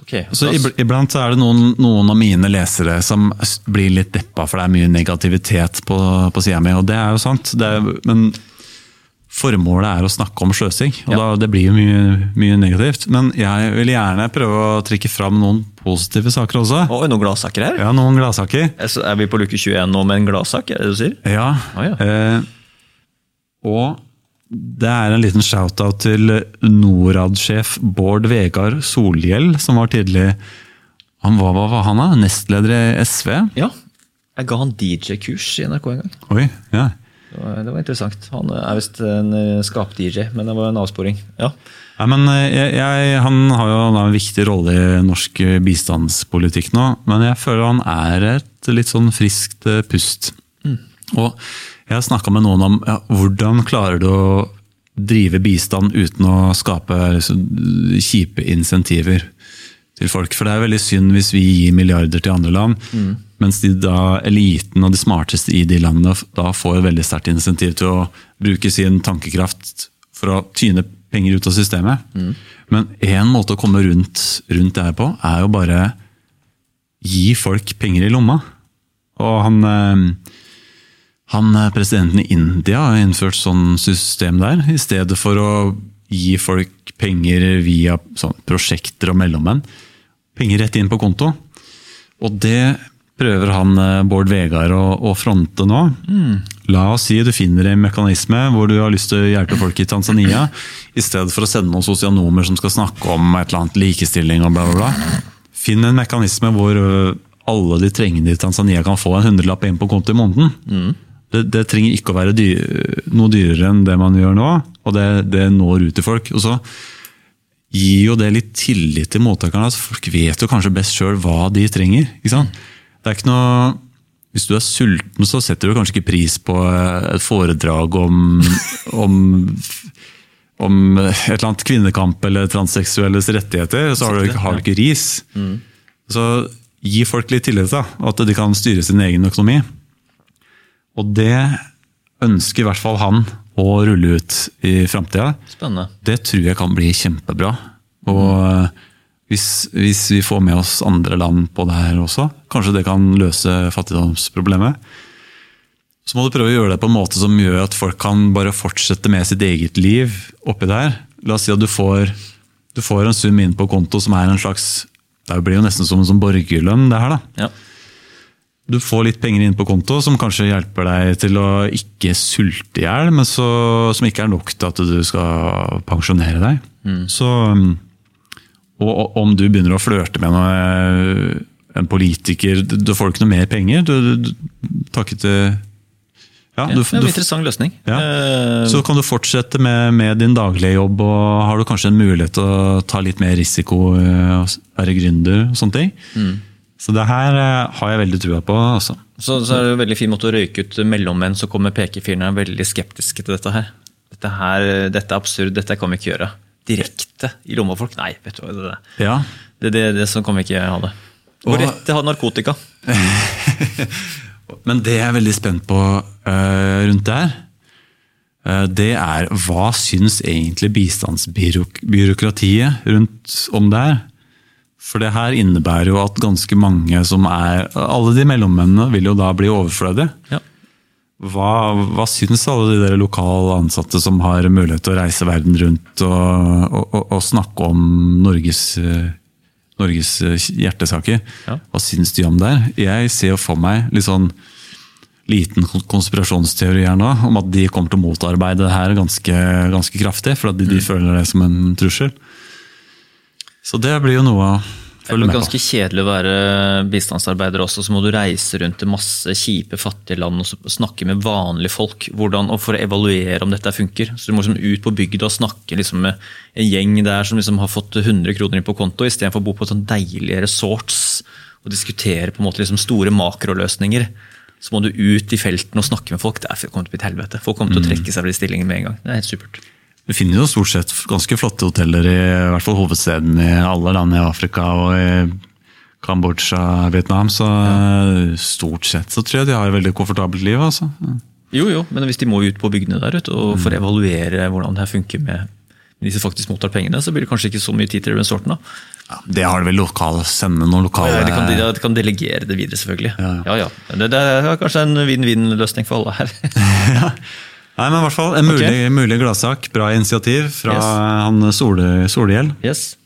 Ok, Så Iblant så er det noen, noen av mine lesere som blir litt deppa, for det er mye negativitet på, på sida mi, og det er jo sant. Det er, men formålet er å snakke om sløsing, og Ja. da, det blir jo mye, mye negativt. Men jeg vil gjerne prøve å trekke fram noen positive saker også. Oi, noen gladsaker her? Ja, noen gladsaker. Er vi på luke 21 nå med en gladsak, er det det du sier? Ja. Ah, ja. Eh, og det er en liten shout-out til Norad-sjef Bård Vegard Solhjell, som var tidlig han var, Hva var han, da? Nestleder i SV? Ja. Jeg ga han DJ-kurs i NRK en gang. Oi, ja. Det var, det var interessant. Han er visst en eh, skap-DJ, men det var en avsporing. Ja. Nei, men eh, jeg, jeg, Han har jo en viktig rolle i norsk bistandspolitikk nå, men jeg føler han er et litt sånn friskt pust. pust. Og jeg har snakka med noen om ja, hvordan klarer du å drive bistand uten å skape liksom, kjipe insentiver til folk. For det er veldig synd hvis vi gir milliarder til andre land, mens de da, eliten og de smarteste i de landene da får veldig sterkt insentiv til å bruke sin tankekraft for å tyne penger ut av systemet. Men én måte å komme rundt, rundt det her på, er jo bare gi folk penger i lomma. Og han, eh, han eh, presidenten i India har innført sånn system der, i stedet for å gi folk penger via sånn prosjekter og mellommenn. Penger rett inn på konto. Og det prøver han eh, Bård Vegard å, å fronte nå. La oss si du finner en mekanisme hvor du har lyst til å hjelpe folk i Tanzania, i stedet for å sende noen sosionomer som skal snakke om et eller annet likestilling og bla, bla, bla. Finn en mekanisme hvor alle de trengende i Tanzania kan få en hundrelapp inn på konto i måneden. Det, det trenger ikke å være dy noe dyrere enn det man gjør nå, og det, det når ut til folk. Og så gir jo det litt tillit til mottakerne. Altså, folk vet jo kanskje best sjøl hva de trenger. Det er ikke noe hvis du er sulten, så setter du kanskje ikke pris på eh, et foredrag om, om, om et eller annet kvinnekamp eller transseksuelles rettigheter. Så har du, ikke- har du ikke ris. Så gi folk litt tillit, da, at de kan styre sin egen økonomi. Og det ønsker i hvert fall han å rulle ut i framtida. Det tror jeg kan bli kjempebra. Og eh, hvis, hvis vi får med oss andre land på det her også, kanskje det kan løse fattigdomsproblemet. Så må du prøve å gjøre det på en måte som gjør at folk kan bare fortsette med sitt eget liv oppi der. La oss si at du får, du får en sum inn på konto som er en slags Det blir jo nesten som en sånn borgerlønn, det her. da. Ja. Du får litt penger inn på konto som kanskje hjelper deg til å ikke sulte i hjel, men så, som ikke er nok til at du skal pensjonere deg. Så, um, og, om du begynner å flørte med noe, en politiker Du du får ikke noe mer penger. Du, du, du takket til ja, du, det er en interessant løsning. ja. Eh, Så kan du fortsette med, med din daglige jobb, og har du kanskje en mulighet til å ta litt mer risiko, eh, være gründer og sånne ting. Så det her eh, har jeg veldig trua på. også. Så, så er det en veldig fin måte å røyke ut mellommenn, så kommer pekefirene veldig skeptiske til dette her. Dette, her, dette er absurd, dette kan vi ikke gjøre. Direkte i lomma på folk? Nei, vet du hva. Det, Ja. det, det, det sånn kan vi ikke ha det. Og- rett til å ha narkotika. Men det jeg er veldig spent på uh, rundt der, uh, det er hva syns egentlig bistandsbyråkratiet rundt om det her? For det her innebærer jo at ganske mange som er Alle de mellommennene vil jo da bli overflødige. Ja. Hva, hva syns alle de der lokale ansatte som har mulighet til å reise verden rundt og, og, og, og snakke om Norges, Norges hjertesaker? Ja. Hva syns de om det? her? Jeg ser for meg litt sånn liten konspirasjonsteori her nå, om at de kommer til å motarbeide det her ganske, ganske kraftig, for at de, de føler det som en trussel. Så det blir jo noe å følge med på. Det er ganske kjedelig å være bistandsarbeider også, så må du reise rundt til masse kjipe, fattige land og snakke med vanlige folk hvordan, og for å evaluere om dette funker. Så Du må liksom ut på bygda og snakke liksom med en gjeng der som liksom har fått 100 kroner inn på konto, istedenfor å bo på sånn deilige resorts og diskutere på en måte liksom store makroløsninger. Så må du ut i felten og snakke med folk. Det er- kommer til å bli et helvete. Folk kommer til å Mm. trekke seg fra de stillingene med en gang. Det er helt supert. Vi finner jo stort sett ganske flotte hoteller i, i hvert fall hovedsteden i alle land i Afrika og i Kambodsja, Vietnam. Så ja. stort sett så tror jeg de har et veldig komfortabelt liv. altså. Jo, jo, men hvis de må ut på bygdene der ute og for å evaluere hvordan det her funker med hvis de som faktisk mottar pengene, så blir det kanskje ikke så mye tid til resorten. da. Ja, det har det vel lokal, sende noen lokale Ja, de, kan, de, de kan delegere det videre, selvfølgelig. Ja. Ja, ja. Det, det er kanskje en vinn-vinn-løsning for alle her. Nei, men i hvert fall En mulig, mulig gladsak. Bra initiativ fra Yes. han Solhjell. Yes.